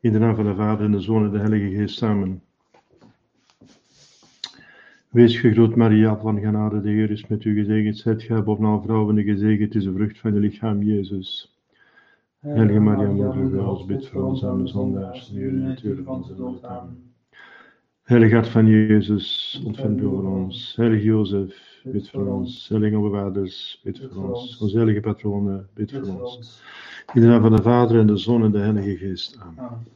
In de naam van de Vader en de Zoon en de Heilige Geest samen. Wees gegroet Maria van genade, de Heer is met u gezegend. Zijt gij boven alle vrouwen en gezegend is de vrucht van je lichaam, Jezus. Heilige Maria, moeder van ons, bid voor ons arme zondaars, nu en natuurlijk van onze dood. Amen. Heilige hart van Jezus, ontvang voor ons. Heilige Jozef, bid voor ons. Vaders, bid voor ons. Onze heilige patronen, bid voor ons. In de naam van de Vader en de Zoon en de Heilige Geest. Amen.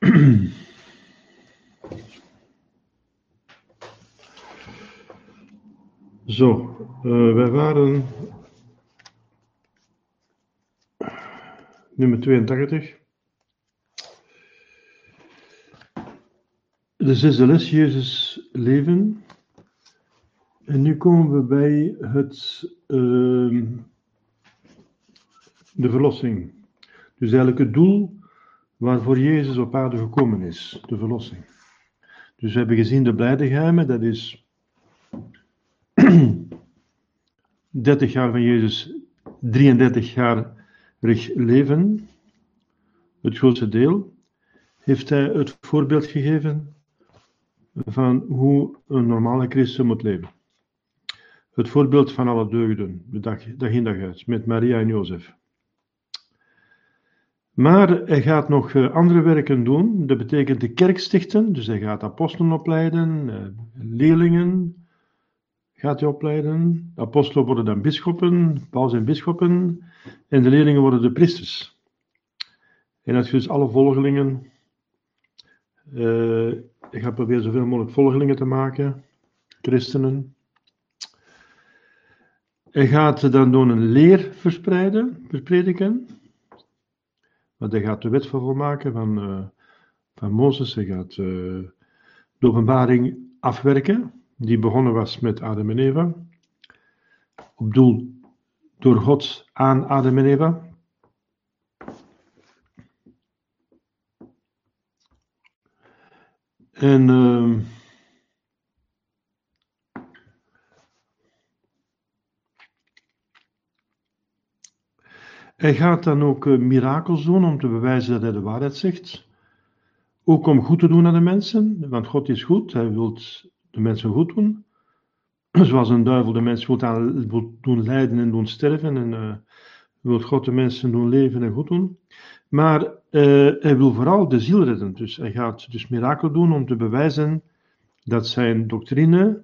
Zo, uh, wij waren nummer 82. De zesde les, Jezus leven. En nu komen we bij het, uh, de verlossing. Dus eigenlijk het doel waarvoor Jezus op aarde gekomen is, de verlossing. Dus we hebben gezien de blijde dat is 30 jaar van Jezus, 33 jaar leven, het grootste deel, heeft hij het voorbeeld gegeven van hoe een normale christen moet leven. Het voorbeeld van alle deugden, de dag, in dag uit, met Maria en Jozef. Maar hij gaat nog eh, andere werken doen. Dat betekent de kerk stichten. Dus hij gaat apostelen opleiden, eh, leerlingen gaat hij opleiden. De apostelen worden dan bisschoppen, Paul zijn bisschoppen. En de leerlingen worden de priesters. En als je dus alle volgelingen. Uh, ik ga proberen zoveel mogelijk volgelingen te maken, christenen. Hij gaat dan door een leer verspreiden, verprediken. Want hij gaat de wet volmaken van, uh, van Mozes. Hij gaat uh, de openbaring afwerken, die begonnen was met Adam en Eva. Op doel door God aan Adam en Eva. En uh, hij gaat dan ook uh, mirakels doen om te bewijzen dat hij de waarheid zegt. Ook om goed te doen aan de mensen, want God is goed, hij wil de mensen goed doen. Zoals een duivel de mensen wil, doen lijden en doen sterven en uh, wil God de mensen doen leven en goed doen. Maar uh, hij wil vooral de ziel redden. Dus hij gaat dus mirakel doen om te bewijzen dat zijn doctrine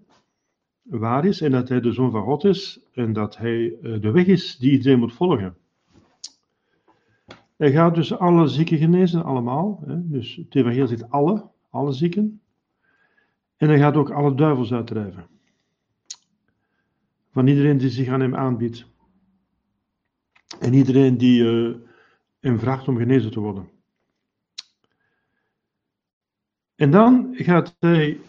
waar is en dat hij de zoon van God is en dat hij uh, de weg is die iedereen moet volgen. Hij gaat dus alle zieken genezen, allemaal. Hè? Dus het evangelie zegt alle, alle zieken. En hij gaat ook alle duivels uitdrijven. Van iedereen die zich aan hem aanbiedt. En iedereen die uh, hem vraagt om genezen te worden. En dan gaat hij uh,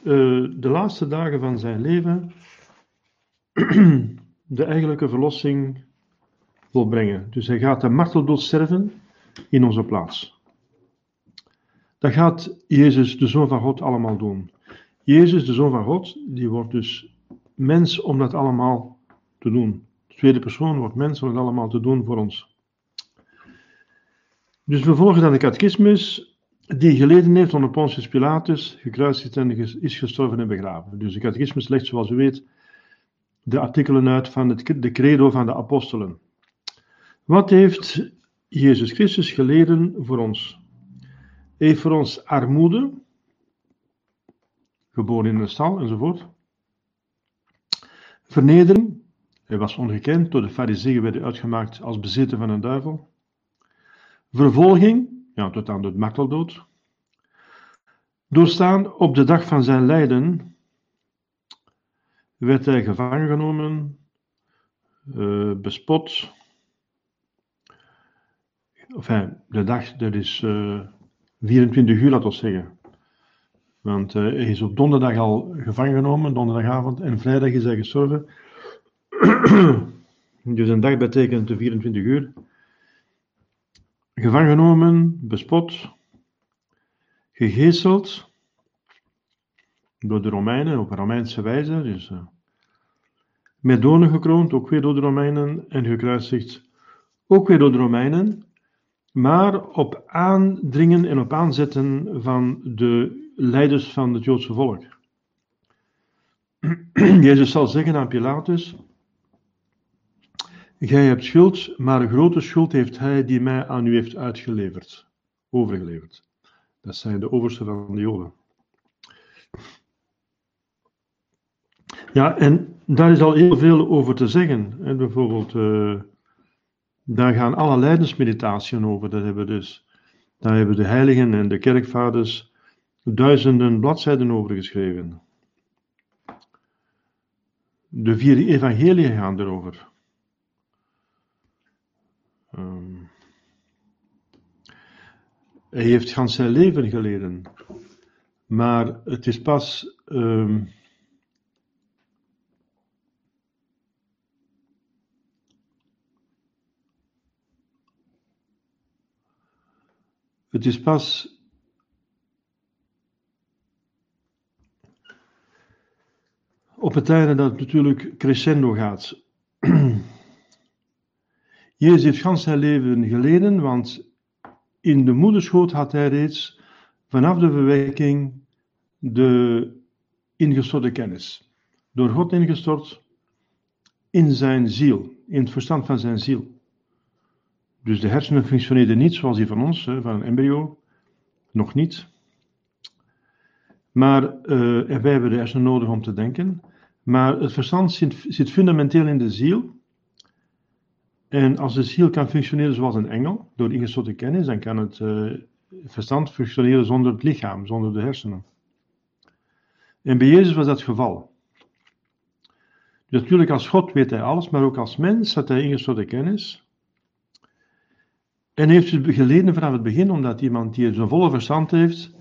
de laatste dagen van zijn leven de eigenlijke verlossing volbrengen. Dus hij gaat de marteldood sterven in onze plaats. Dat gaat Jezus, de Zoon van God, allemaal doen. Jezus, de Zoon van God, die wordt dus mens om dat allemaal te doen. De tweede persoon wordt mens om het allemaal te doen voor ons. Dus we volgen dan de catechismus, die geleden heeft onder Pontius Pilatus, gekruisigd en is gestorven en begraven. Dus de catechismus legt, zoals u weet, de artikelen uit van het, de credo van de apostelen. Wat heeft Jezus Christus geleden voor ons? Hij heeft voor ons armoede, geboren in een stal enzovoort. Vernedering, hij was ongekend, door de fariseeën werden uitgemaakt als bezitten van een duivel. Vervolging, ja, tot aan de marteldood. Doorstaan op de dag van zijn lijden werd hij gevangen genomen, uh, bespot. Enfin, de dag, dat is uh, 24 uur, laten we zeggen. Want uh, hij is op donderdag al gevangen genomen, donderdagavond, en vrijdag is hij gestorven. dus een dag betekent de 24 uur. Gevangen genomen, bespot, gegeeseld door de Romeinen op Romeinse wijze. Dus, uh, met doornen gekroond, ook weer door de Romeinen, en gekruisigd, ook weer door de Romeinen, maar op aandringen en op aanzetten van de leiders van het Joodse volk. Jezus zal zeggen aan Pilatus: Gij hebt schuld, maar grote schuld heeft hij die mij aan u heeft uitgeleverd, overgeleverd. Dat zijn de oversten van de Joden. Ja, en daar is al heel veel over te zeggen. bijvoorbeeld, uh, daar gaan alle lijdensmeditaties over. Dat hebben dus, daar hebben de heiligen en de kerkvaders duizenden bladzijden over geschreven. De vier evangeliën gaan erover. Um, hij heeft gans zijn leven geleden. Maar het is pas. Um, het is pas op het einde dat het natuurlijk crescendo gaat. Jezus heeft gans zijn leven geleden, want in de moederschoot had hij reeds vanaf de verwekking de ingestorte kennis. Door God ingestort in zijn ziel, in het verstand van zijn ziel. Dus de hersenen functioneerden niet zoals die van ons, van een embryo, nog niet. Maar uh, wij hebben de hersenen nodig om te denken. Maar het verstand zit, zit fundamenteel in de ziel. En als de ziel kan functioneren zoals een engel, door ingesloten kennis, dan kan het uh, verstand functioneren zonder het lichaam, zonder de hersenen. En bij Jezus was dat het geval. Natuurlijk als God weet hij alles, maar ook als mens had hij ingesloten kennis. En heeft het geleden vanaf het begin, omdat iemand die zijn volle verstand heeft,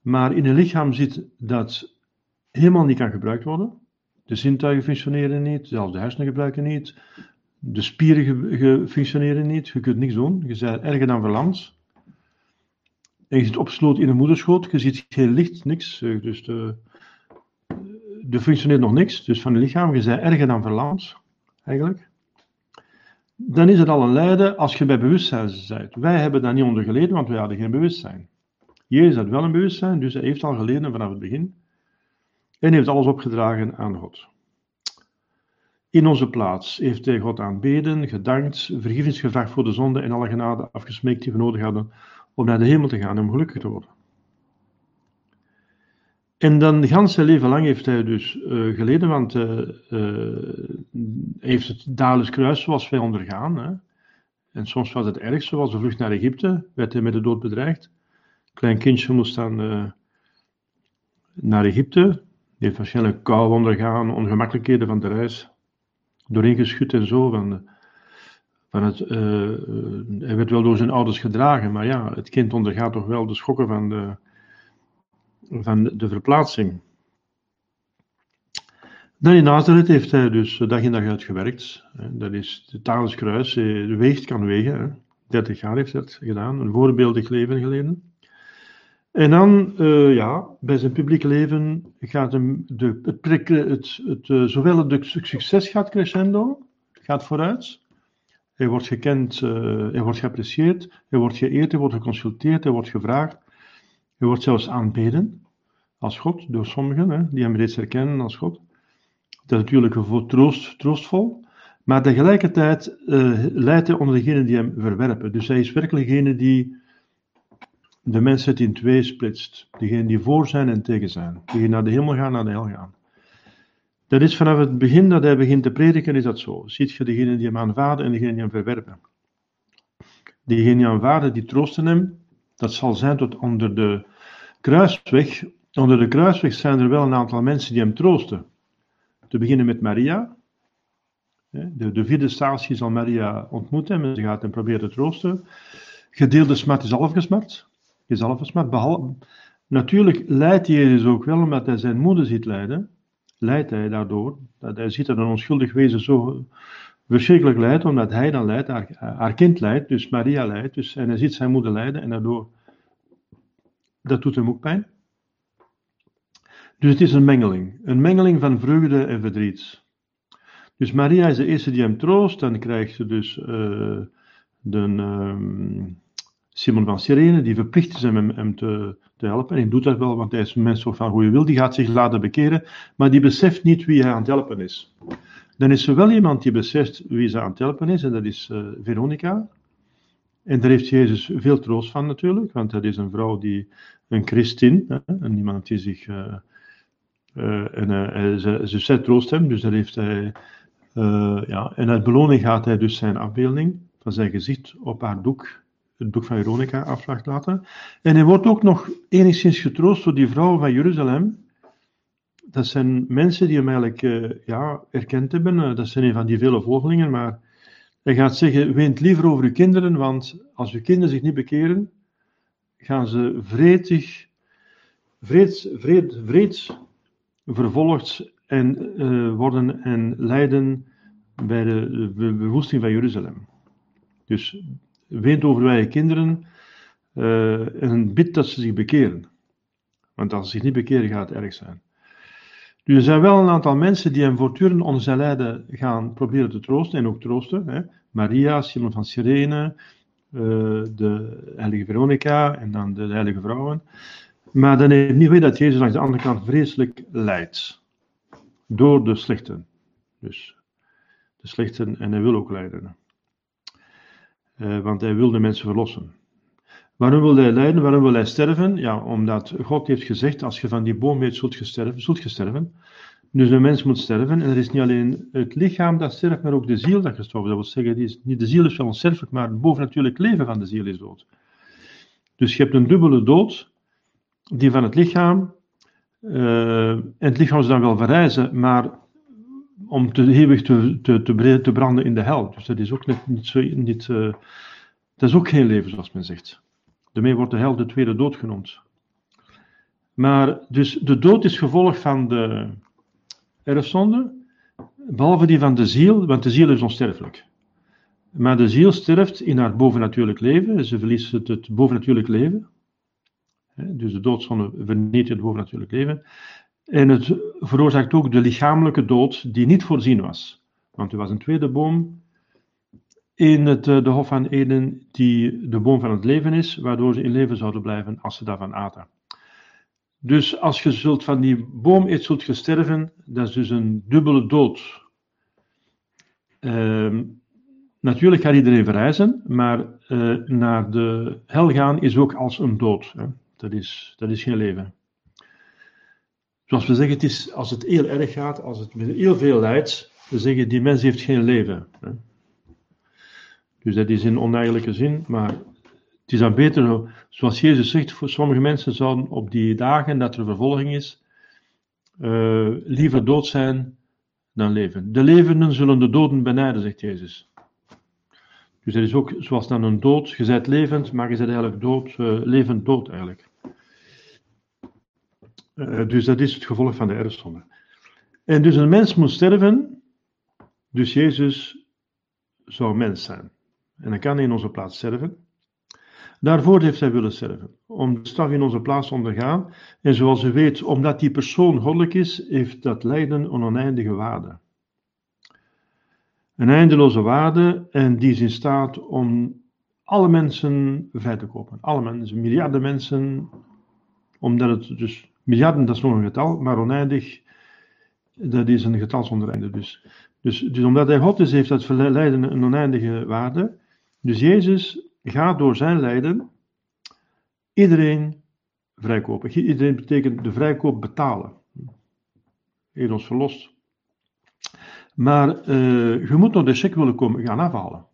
maar in een lichaam zit dat helemaal niet kan gebruikt worden. De zintuigen functioneren niet, zelfs de hersenen gebruiken niet, de spieren functioneren niet, je kunt niks doen, je bent erger dan verlamd. En je zit opgesloten in een moederschoot, je ziet geen licht, niks, eh, dus de, er functioneert nog niks, dus van je lichaam, je bent erger dan verlamd, eigenlijk. Dan is het al een lijden als je bij bewustzijn bent. Wij hebben daar niet onder geleden, want wij hadden geen bewustzijn. Jezus had wel een bewustzijn, dus hij heeft al geleden vanaf het begin. En heeft alles opgedragen aan God. In onze plaats heeft hij God aanbeden, gedankt, vergiffenis gevraagd voor de zonde en alle genade afgesmeekt die we nodig hadden om naar de hemel te gaan en om gelukkig te worden. En dan gans zijn leven lang heeft hij dus uh, geleden, want uh, uh, heeft het dagelijks kruis zoals wij ondergaan. Hè. En soms was het erg, zoals de vlucht naar Egypte, werd hij met de dood bedreigd. Klein kindje moest dan naar Egypte. Die heeft waarschijnlijk kou ondergaan, ongemakkelijkheden van de reis doorheen geschud en zo. Van, van het, uh, hij werd wel door zijn ouders gedragen, maar ja, het kind ondergaat toch wel de schokken van de, van de verplaatsing. Dan in Nazareth heeft hij dus dag in dag uitgewerkt. Dat is het Thalens Kruis, de weegt kan wegen. 30 jaar heeft hij dat gedaan, een voorbeeldig leven geleden. En dan, uh, ja, bij zijn publiek leven gaat hem de, het, het, het, uh, zowel het succes gaat crescendo, gaat vooruit. Hij wordt gekend, uh, hij wordt geapprecieerd, hij wordt geëerd, hij wordt geconsulteerd, hij wordt gevraagd. Hij wordt zelfs aanbeden als God, door sommigen, hè, die hem reeds herkennen als God. Dat is natuurlijk troost, troostvol. Maar tegelijkertijd leidt hij onder degenen die hem verwerpen. Dus hij is werkelijk degene die de mensheid in twee splitst. Degenen die voor zijn en tegen zijn. Die naar de hemel gaan, naar de hel gaan. Dat is vanaf het begin dat hij begint te prediken, is dat zo. Ziet je degenen die hem aanvaarden en degenen die hem verwerpen. Diegenen die aanvaarden, die troosten hem. Dat zal zijn tot onder de kruisweg. Onder de kruisweg zijn er wel een aantal mensen die hem troosten. Te beginnen met Maria. De, de vierde statie zal Maria ontmoeten en ze gaat hem proberen te troosten. Gedeelde smart is afgesmart jezelf maar behalve, natuurlijk leidt Jezus ook wel, omdat hij zijn moeder ziet lijden, leidt hij daardoor, dat hij ziet dat een onschuldig wezen zo verschrikkelijk lijdt, omdat hij dan lijdt, haar, kind lijdt, dus Maria lijdt, dus, en hij ziet zijn moeder lijden, en daardoor, dat doet hem ook pijn. Dus het is een mengeling, een mengeling van vreugde en verdriet. Dus Maria is de eerste die hem troost. Dan krijgt ze dus uh, de, um, Simon van Sirene, die verplicht is hem, hem te, te, helpen. En hij doet dat wel, want hij is een mens van goede wil. Die gaat zich laten bekeren, maar die beseft niet wie hij aan het helpen is. Dan is er wel iemand die beseft wie ze aan het helpen is, en dat is uh, Veronica. En daar heeft Jezus veel troost van natuurlijk, want dat is een vrouw die, een christin, hè, en iemand die zich, uh, uh, en ze, ze zet troost hem, dus daar heeft hij, ja, en uit beloning gaat hij dus zijn afbeelding van zijn gezicht op haar doek, het doek van Veronica, af laten. En hij wordt ook nog enigszins getroost door die vrouwen van Jeruzalem, dat zijn mensen die hem eigenlijk uh, ja, erkend hebben. Uh, dat zijn een van die vele volgelingen. Maar hij gaat zeggen: weent liever over uw kinderen, want als uw kinderen zich niet bekeren, gaan ze vreedig, vreed, vreed, vreed vervolgd en uh, worden en lijden bij de, de bewoesting van Jeruzalem. Dus weent over wij kinderen en bid dat ze zich bekeren. Want als ze zich niet bekeren, gaat het erg zijn. Dus er zijn wel een aantal mensen die hem voortdurend onder zijn lijden gaan proberen te troosten en ook troosten. Hè. Maria, Simon van Sirene, uh, de heilige Veronica en dan de heilige vrouwen. Maar dan heeft niet weer dat Jezus langs de andere kant vreselijk lijdt. Door de slechten. Dus de slechten en hij wil ook lijden. Uh, want hij wil de mensen verlossen. Waarom wil hij lijden? Waarom wil hij sterven? Ja, omdat God heeft gezegd, als je van die boom eet, zult je sterven. Zult sterven. Dus een mens moet sterven. En er is niet alleen het lichaam dat sterft, maar ook de ziel dat gestorven. Dat wil zeggen, die is, niet de ziel is wel onsterfelijk, maar het bovennatuurlijk leven van de ziel is dood. Dus je hebt een dubbele dood, die van het lichaam. Uh, en het lichaam is dan wel verrijzen, maar om te eeuwig te, te, te, branden in de hel. Dus dat is ook niet, niet zo... Uh, dat is ook geen leven, zoals men zegt. Daarmee wordt de hel de tweede dood genoemd. Maar dus de dood is gevolg van de erfzonde, behalve die van de ziel, want de ziel is onsterfelijk. Maar de ziel sterft in haar bovennatuurlijk leven, ze verliest het, het bovennatuurlijk leven. Dus de doodzonde vernietigt het bovennatuurlijk leven. En het veroorzaakt ook de lichamelijke dood die niet voorzien was. Want er was een tweede boom in het, eh, de Hof van Eden die de boom van het leven is, waardoor ze in leven zouden blijven als ze daarvan aten. Dus als je zult van die boom eet, zult je sterven, dat is dus een dubbele dood. Uh, natuurlijk gaat iedereen verrijzen, maar uh, naar de hel gaan is ook als een dood. Hè. Dat, is, dat is geen leven. Zoals we zeggen, het is, als het heel erg gaat, als het met heel veel lijdt, we zeggen die mens heeft geen leven. Hè. Dus dat is in oneigenlijke zin, maar het is dan beter, zoals Jezus zegt, voor sommige mensen zouden op die dagen dat er vervolging is, uh, liever dood zijn dan leven. De levenden zullen de doden benijden, zegt Jezus. Dus dat is ook zoals dan een dood, je bent levend, maar je bent eigenlijk dood, uh, levend dood eigenlijk. Uh, dus dat is het gevolg van de erfzonde. En dus een mens moet sterven, dus Jezus zou mens zijn. En dan kan hij in onze plaats sterven. Daarvoor heeft hij willen sterven, om de straf in onze plaats te ondergaan. En zoals u weet, omdat die persoon goddelijk is, heeft dat lijden een oneindige waarde. Een eindeloze waarde en die is in staat om alle mensen vrij te kopen. Alle mensen, miljarden mensen, omdat het dus, miljarden dat is nog een getal, maar oneindig, dat is een getal zonder einde. Dus, dus, dus omdat hij God is, heeft dat lijden een oneindige waarde. Dus Jezus gaat door zijn lijden iedereen vrijkopen. Iedereen betekent de vrijkoop betalen. Hij ons verlost. Maar uh, je moet nog de check willen komen, gaan afhalen.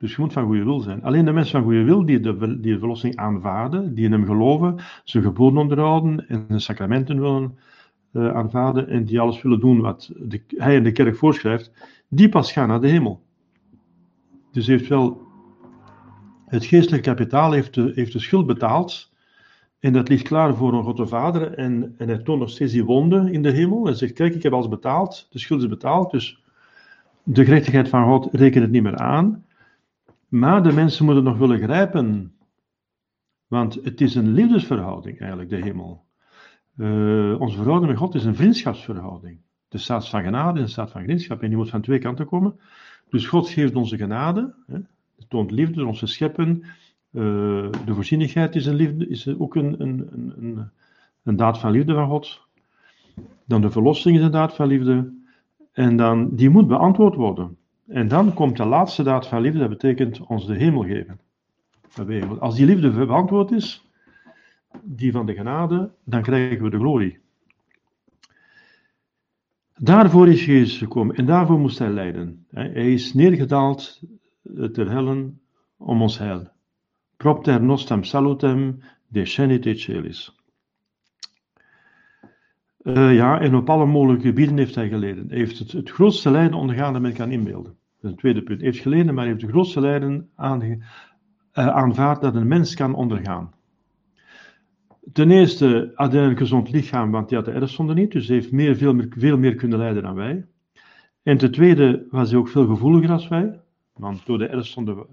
Dus je moet van goede wil zijn. Alleen de mensen van goede wil die de, die de verlossing aanvaarden, die in hem geloven, zijn geboden onderhouden en zijn sacramenten willen uh, aanvaarden en die alles willen doen wat de, hij en de kerk voorschrijft, die pas gaan naar de hemel. Dus heeft wel het geestelijk kapitaal heeft de, heeft de schuld betaald. En dat ligt klaar voor een God Vader. En, en hij toont nog steeds die wonden in de hemel. En zegt: Kijk, ik heb alles betaald. De schuld is betaald. Dus de gerechtigheid van God rekent het niet meer aan. Maar de mensen moeten nog willen grijpen. Want het is een liefdesverhouding, eigenlijk, de hemel. Uh, onze verhouding met God is een vriendschapsverhouding. de staat van genade en de staat van vriendschap. En die moet van twee kanten komen. Dus God geeft onze genade, hè, toont liefde onze scheppen. Uh, de voorzienigheid is, een liefde, is ook een, een, een, een, daad van liefde van God. Dan de verlossing is een daad van liefde. En dan, die moet beantwoord worden. En dan komt de laatste daad van liefde, dat betekent ons de hemel geven. Als die liefde beantwoord is, die van de genade, dan krijgen we de glorie. Daarvoor is Jezus gekomen en daarvoor moest hij lijden. Hij is neergedaald ter hellen om ons heil. Propter nostam salutem descenite celis. Uh, ja, en op alle mogelijke gebieden heeft hij geleden. Hij heeft het, het grootste lijden ondergaan dat men kan inbeelden. Dat is een tweede punt. Heeft geleden, maar heeft het grootste lijden aange, uh, aanvaard dat een mens kan ondergaan. Ten eerste had hij een gezond lichaam, want hij had de erfzonde niet, dus hij heeft meer, veel, meer, veel meer kunnen lijden dan wij. En ten tweede was hij ook veel gevoeliger als wij, want door de erfzonde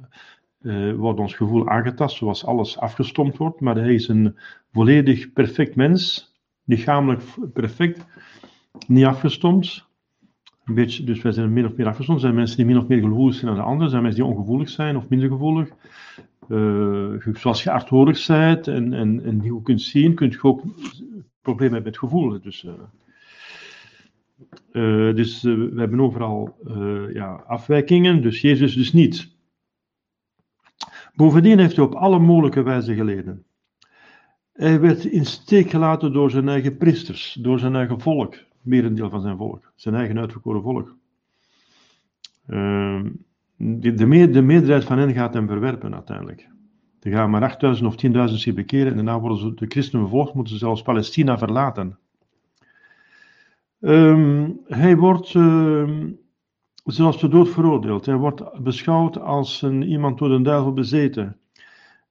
uh, wordt ons gevoel aangetast, zoals alles afgestompt wordt, maar hij is een volledig perfect mens, lichamelijk perfect, niet afgestompt. Dus wij zijn min of meer afgestompt. Er zijn mensen die min of meer gevoelig zijn dan de anderen. Er zijn mensen die ongevoelig zijn of minder gevoelig. Uh, zoals je arthorig bent en, en, en die je kunt zien, kun je ook problemen hebben met gevoel. Dus, uh, uh, dus we hebben overal ja, afwijkingen, dus Jezus dus niet. Bovendien heeft hij op alle mogelijke wijze geleden. Hij werd in steek gelaten door zijn eigen priesters, door zijn eigen volk, merendeel van zijn volk, zijn eigen uitverkoren volk. Uh, de, de, meerderheid van hen gaat hem verwerpen uiteindelijk. Er gaan maar 8000 of 10.000 zich bekeren en daarna worden ze, de christenen vervolgd, moeten ze zelfs Palestina verlaten. Um, hij wordt uh, zelfs de dood veroordeeld. Hij wordt beschouwd als een, iemand door de duivel bezeten.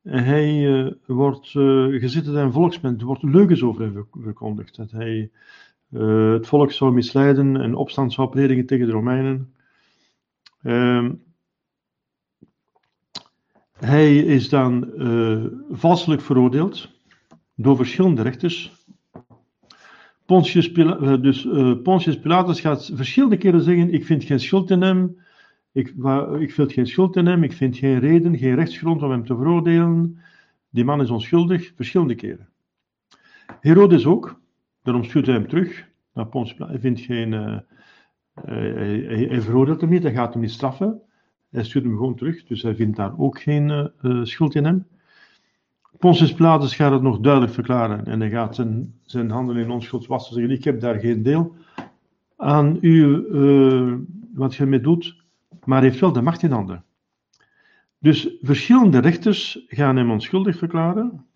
Hij uh, wordt uh, gezitten in een volksment, er wordt leugens over hem verkondigd. Dat hij uh, het volk zou misleiden en opstand zou predigen tegen de Romeinen. Uh, hij is dan valselijk veroordeeld door verschillende rechters. Pontius, Pila dus, Pontius Pilatus gaat verschillende keren zeggen: Ik vind geen schuld in hem. Ik, ik vind geen schuld in hem, ik vind geen reden, geen rechtsgrond om hem te veroordelen. Die man is onschuldig, verschillende keren. Herodes ook, daarom stuurt hij hem terug. Maar hij vindt geen. Uh, hij, hij, veroordeelt hem niet, hij gaat hem niet straffen. Hij stuurt hem gewoon terug, dus hij vindt daar ook geen uh, schuld in hem. Pontius Pilatus gaat het nog duidelijk verklaren en hij gaat zijn, zijn handen in onschuld wassen. Zeggen: Ik heb daar geen deel aan u, wat je mee doet maar heeft wel de macht in handen. Dus verschillende rechters gaan hem onschuldig verklaren.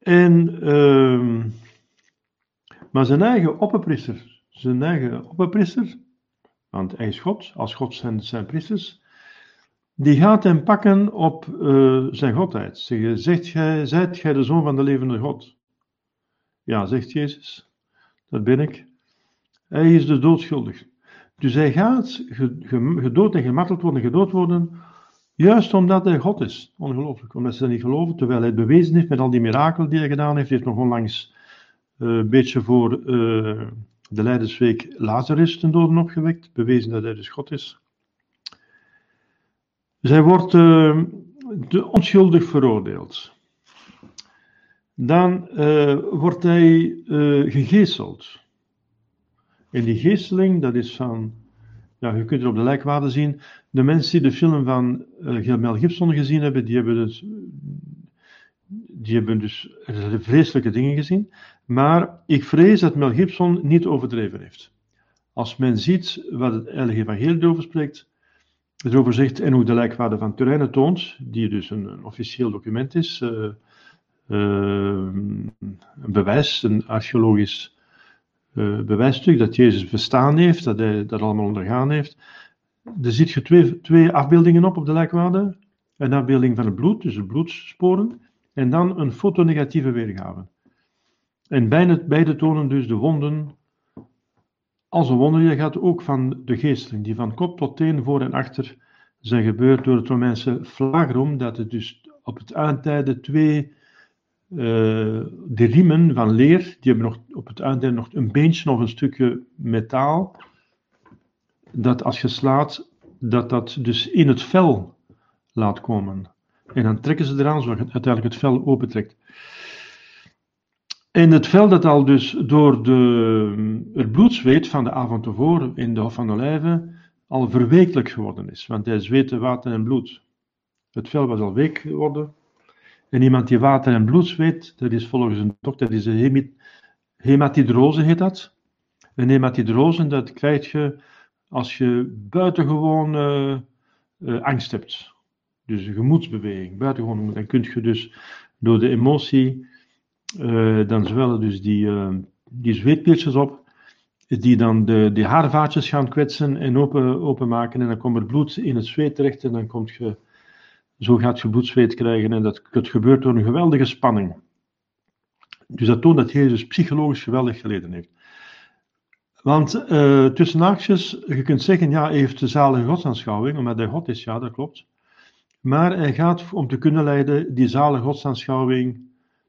En, uh, maar zijn eigen opperpriester, zijn eigen opperpriester, want hij is God, als God zijn, zijn priesters, die gaat hem pakken op uh, zijn godheid. Zegt gij, zijt gij de zoon van de levende God? Ja, zegt Jezus, dat ben ik. Hij is dus doodschuldig. Dus hij gaat gedood en gemarteld worden, gedood worden, juist omdat hij God is. Ongelooflijk, omdat ze dat niet geloven, terwijl hij bewezen heeft met al die mirakelen die hij gedaan heeft. Hij heeft nog onlangs uh, een beetje voor uh, de Leidersweek Lazarus ten doden opgewekt, bewezen dat hij dus God is. Hij wordt uh, onschuldig veroordeeld. Dan wordt hij gegeeseld. En die geesteling, dat is van, ja, je kunt het op de lijkwaarde zien. De mensen die de film van uh, Mel Gibson gezien hebben, die hebben dus, die hebben dus vreselijke dingen gezien. Maar ik vrees dat Mel Gibson niet overdreven heeft. Als men ziet wat het Heilige Evangelie erover spreekt, erover zegt en hoe de lijkwaarde van Turijn toont, die dus een, officieel document is, uh, uh, een bewijs, een archeologisch uh, bewijsstuk dat Jezus bestaan heeft, dat hij dat allemaal ondergaan heeft. Er zit je twee, twee afbeeldingen op op de lijkwade. Een afbeelding van het bloed, dus de bloedsporen, en dan een fotonegatieve weergave. En beide, beide tonen dus de wonden als een wonder. Je gaat ook van de geesteling, die van kop tot teen, voor en achter zijn gebeurd door het Romeinse flagrum, dat het dus op het eindtijde twee de riemen van leer, die hebben nog op het uiteinde nog een beentje of een stukje metaal. Dat als je slaat, dat dat dus in het vel laat komen. En dan trekken ze eraan, zodat uiteindelijk het vel opentrekt. En het vel dat al dus door de, het bloedzweet van de avond tevoren in de Hof van Olijven al verweekelijk geworden is. Want hij zweette water en bloed. Het vel was al week geworden. En iemand die water en bloed zweet, dat is volgens een dokter, dat is een hematidrose heet dat. Een hematidrose, dat krijg je als je buitengewoon uh, angst hebt. Dus een gemoedsbeweging, buitengewoon. Dan kun je dus door de emotie, uh, dan zwellen dus die, die zweetpilsjes op, die dan de, de haarvaatjes gaan kwetsen en open, openmaken. En dan komt er bloed in het zweet terecht en dan komt je, zo gaat je bloedzweet krijgen. En dat, het gebeurt door een geweldige spanning. Dus dat toont dat Jezus psychologisch geweldig geleden heeft. Want uh, tussen haakjes, je kunt zeggen, ja, hij heeft de zalige godsaanschouwing, omdat hij God is, ja, dat klopt. Maar hij gaat om te kunnen leiden die zalige godsaanschouwing,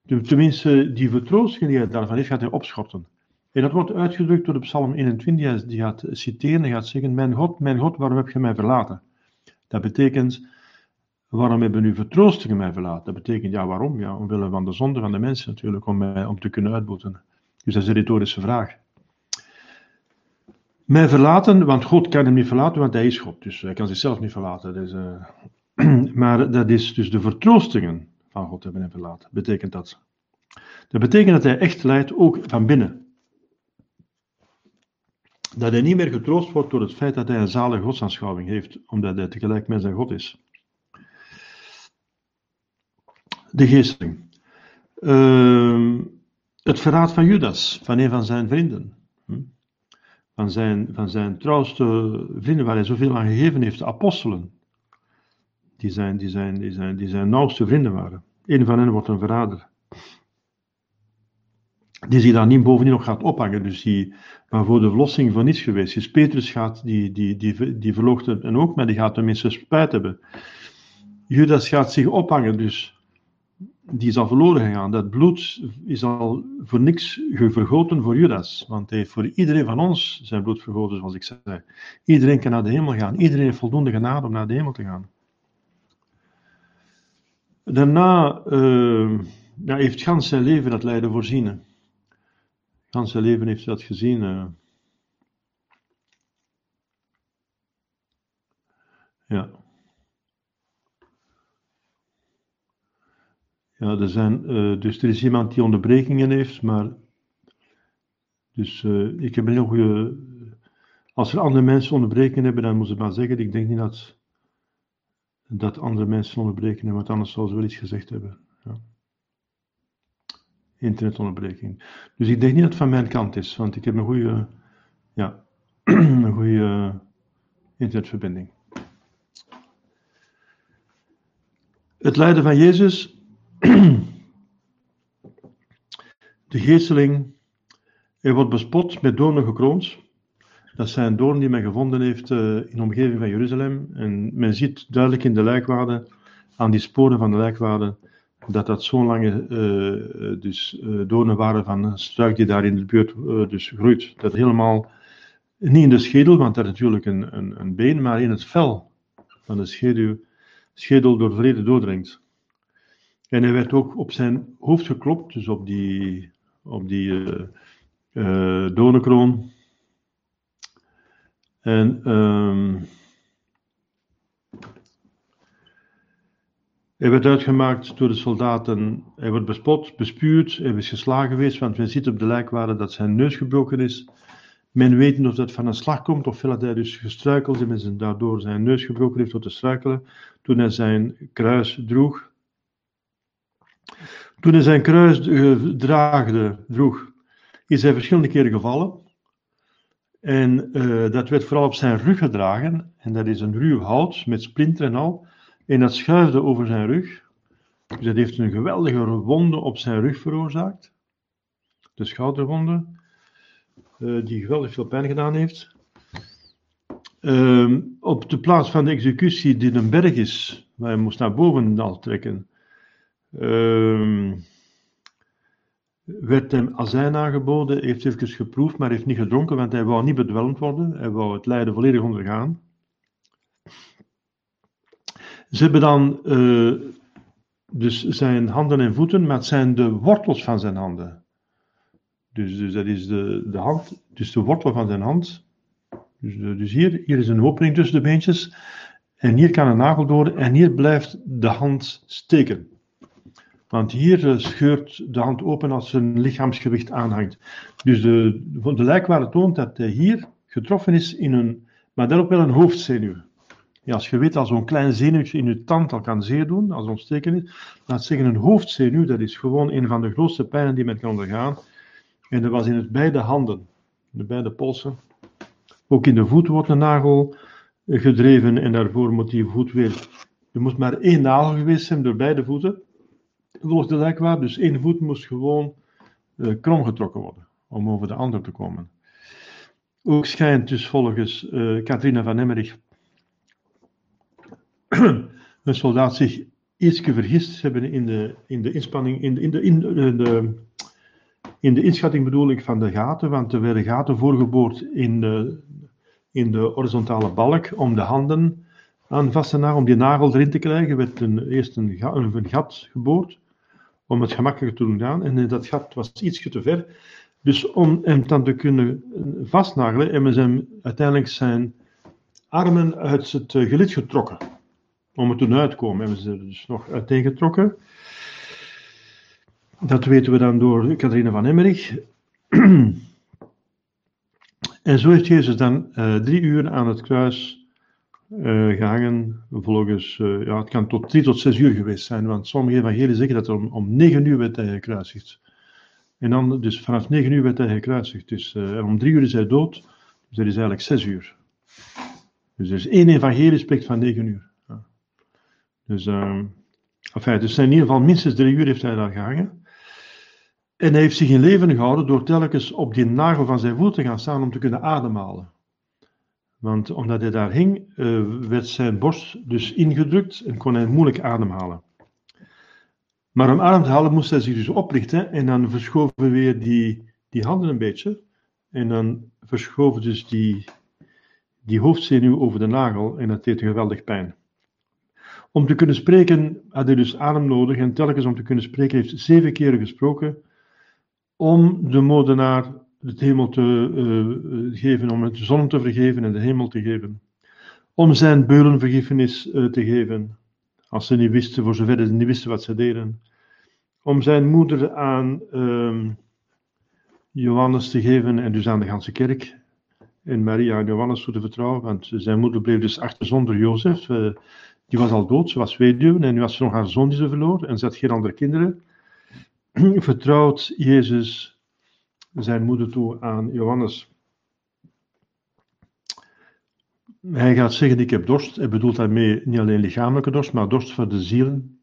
tenminste die vertroosting die hij daarvan heeft, gaat hij opschorten. En dat wordt uitgedrukt door de Psalm 21, die gaat citeren en gaat zeggen, mijn God, mijn God, waarom heb je mij verlaten? Dat betekent, waarom hebben u vertroostingen mij verlaten? Dat betekent, ja, waarom? Ja, omwille van de zonde van de mensen natuurlijk, om, mij, om te kunnen uitboeten. Dus dat is een retorische vraag. Mij verlaten, want God kan hem niet verlaten, want hij is God. Dus hij kan zichzelf niet verlaten. Dus, maar dat is dus de vertroostingen van God hebben hem verlaten. Betekent dat. Dat betekent dat hij echt leidt, ook van binnen. Dat hij niet meer getroost wordt door het feit dat hij een zalige godsaanschouwing heeft, omdat hij tegelijk met zijn God is. De geesteling. Uh, het verraad van Judas, van een van zijn vrienden. Hm? van zijn, van zijn trouwste vrienden, waar hij zoveel aan gegeven heeft, de apostelen. Die zijn, die zijn, die zijn, die zijn nauwste vrienden waren. Een van hen wordt een verrader. Die zich daar niet bovendien nog gaat ophangen, dus die, waarvoor de verlossing van niets geweest is. Petrus gaat, die, die, die, die en ook, maar die gaat tenminste spijt hebben. Judas gaat zich ophangen, dus die is al verloren gegaan. Dat bloed is al voor niks vergoten voor Judas. Want hij heeft voor iedereen van ons zijn bloed vergoten, zoals ik zei. Iedereen kan naar de hemel gaan. Iedereen heeft voldoende genade om naar de hemel te gaan. Daarna ja, heeft gans zijn leven dat lijden voorzien. Gans zijn leven heeft dat gezien. Uh. Ja. Ja, er zijn, uh, dus er is iemand die onderbrekingen heeft, maar. Dus uh, ik heb een heel goede. Als er andere mensen onderbrekingen hebben, dan moet ik maar zeggen. Ik denk niet dat, dat andere mensen onderbrekingen hebben, want anders zouden ze wel iets gezegd hebben. Ja. Internetonderbreking. Dus ik denk niet dat het van mijn kant is, want ik heb een goede. Ja, een goede internetverbinding. Het lijden van Jezus de geesteling, hij wordt bespot met doornen gekroond. Dat zijn doornen die men gevonden heeft uh, in de omgeving van Jeruzalem. En men ziet duidelijk in de lijkwade, aan die sporen van de lijkwade, dat dat zo'n lange uh, dus, uh, waren van een struik die daar in de buurt dus groeit. Dat helemaal, niet in de schedel, want dat is natuurlijk een, een, een been, maar in het vel van de schedel, schedel door vrede doordringt. En hij werd ook op zijn hoofd geklopt, dus op die, op die uh, uh, doornenkroon. En um, hij werd uitgemaakt door de soldaten. Hij wordt bespot, bespuurd, hij is geslagen geweest, want men ziet op de lijkwade dat zijn neus gebroken is. Men weet niet of dat van een slag komt, of dat hij dus gestruikeld is en daardoor zijn neus gebroken heeft door te struikelen. Toen hij zijn kruis droeg, toen hij zijn kruis draagde, droeg, is hij verschillende keren gevallen. En uh, dat werd vooral op zijn rug gedragen. En dat is een ruw hout met splinter en al. En dat schuifde over zijn rug. Dus dat heeft een geweldige wonde op zijn rug veroorzaakt. De schouderwonde, uh, die geweldig veel pijn gedaan heeft. Uh, op de plaats van de executie, die een berg is, waar hij moest naar boven trekken, Um, werd hem azijn aangeboden, heeft even geproefd, maar heeft niet gedronken, want hij wou niet bedwelmd worden, hij wou het lijden volledig ondergaan. Ze hebben dan uh, dus zijn handen en voeten, maar het zijn de wortels van zijn handen. Dus, dus dat is de, de hand, dus de wortel van zijn hand. Dus, dus hier, hier is een opening tussen de beentjes. En hier kan een nagel door en hier blijft de hand steken. Want hier eh, scheurt de hand open als een lichaamsgewicht aanhangt. Dus de, de lijkware toont dat hij hier getroffen is in een, maar dan ook wel een hoofdzenuw. Ja, als je weet dat zo'n klein zenuwtje in je tand al kan zeer doen, als ontsteken is, laat zeggen een hoofdzenuw, dat is gewoon een van de grootste pijnen die men kan ondergaan. En dat was in het beide handen, de beide polsen. Ook in de voet wordt een nagel gedreven en daarvoor moet die voet weer. Er moet maar één nagel geweest zijn door beide voeten. Volgens de lijkwaar, dus één voet moest gewoon uh, krom getrokken worden om over de ander te komen. Ook schijnt dus volgens uh, van Emmerich een soldaat zich iets vergist hebben in de, in de inspanning, in de, in de, in de, in de inschatting bedoel ik van de gaten, want er werden gaten voorgeboord in de, in de horizontale balk om de handen aan vast te nagelen, om die nagel erin te krijgen, werd een, eerst een, een, gat geboord om het gemakkelijker te doen gaan. En dat gat was ietsje te ver. Dus om hem dan te kunnen vastnagelen, hebben ze hem uiteindelijk zijn armen uit het gelid getrokken om er toen uit te komen, hebben ze er dus nog uiteengetrokken. Dat weten we dan door Catharina van Emmerich. en zo heeft Jezus dan uh, drie uur aan het kruis uh, gehangen. Uh, ja, het kan tot drie tot zes uur geweest zijn, want sommige evangelieën zeggen dat er om, om negen uur werd hij gekruisigd. En dan, dus vanaf negen uur werd hij gekruisigd. Dus en om drie uur is hij dood, dus dat is eigenlijk zes uur. Dus er is één evangelie spreekt van negen uur. Dus, enfin, dus in ieder geval minstens drie uur heeft hij daar gehangen. En hij heeft zich in leven gehouden door telkens op die nagel van zijn voet te gaan staan om te kunnen ademhalen. Want omdat hij daar hing, uh, werd zijn borst dus ingedrukt en kon hij moeilijk ademhalen. Maar om adem te halen moest hij zich dus oprichten en dan verschoven weer die, die handen een beetje. En dan verschoven dus die, die hoofdzenuw over de nagel en dat deed geweldig pijn. Om te kunnen spreken had hij dus adem nodig en telkens om te kunnen spreken heeft zeven keren gesproken om de moordenaar het hemel te uh, geven, om het zon te vergeven en de hemel te geven. Om zijn beulenvergiffenis uh, te geven, als ze niet wisten, voor zover ze niet wisten wat ze deden. Om zijn moeder aan uh, Johannes te geven en dus aan de ganse kerk. En Maria en Johannes toe te vertrouwen, want zijn moeder bleef dus achter zonder Jozef. Die was al dood, ze was weduwe en nu was ze nog haar zoon die ze verloor en ze had geen andere kinderen. Vertrouwt Jezus zijn moeder toe aan Johannes. Hij gaat zeggen: Ik heb dorst. Hij bedoelt daarmee niet alleen lichamelijke dorst, maar dorst voor de zielen.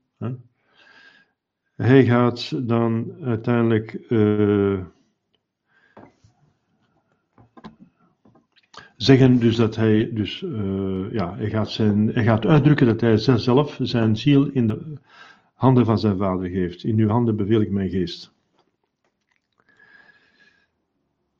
Hij gaat dan uiteindelijk. Uh, zeggen dus dat hij, dus, uh, ja, hij, gaat zijn, hij gaat uitdrukken dat hij zelf zijn ziel in de handen van zijn vader geeft. In uw handen beveel ik mijn geest.